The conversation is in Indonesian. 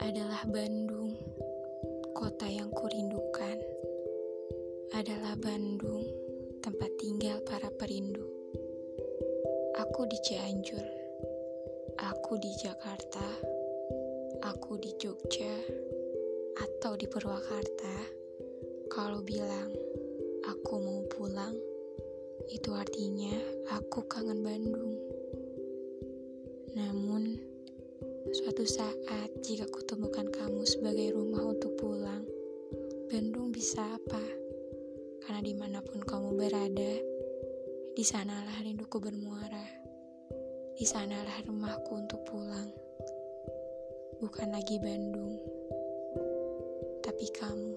adalah Bandung, kota yang kurindukan. Adalah Bandung, tempat tinggal para perindu. Aku di Cianjur, aku di Jakarta, aku di Jogja, atau di Purwakarta. Kalau bilang aku mau pulang, itu artinya aku kangen Bandung. Namun, suatu saat jika kutemukan kamu sebagai rumah untuk pulang, Bandung bisa apa? Karena di mana pun kamu berada, di sanalah rinduku bermuara. Di sanalah rumahku untuk pulang. Bukan lagi Bandung, tapi kamu.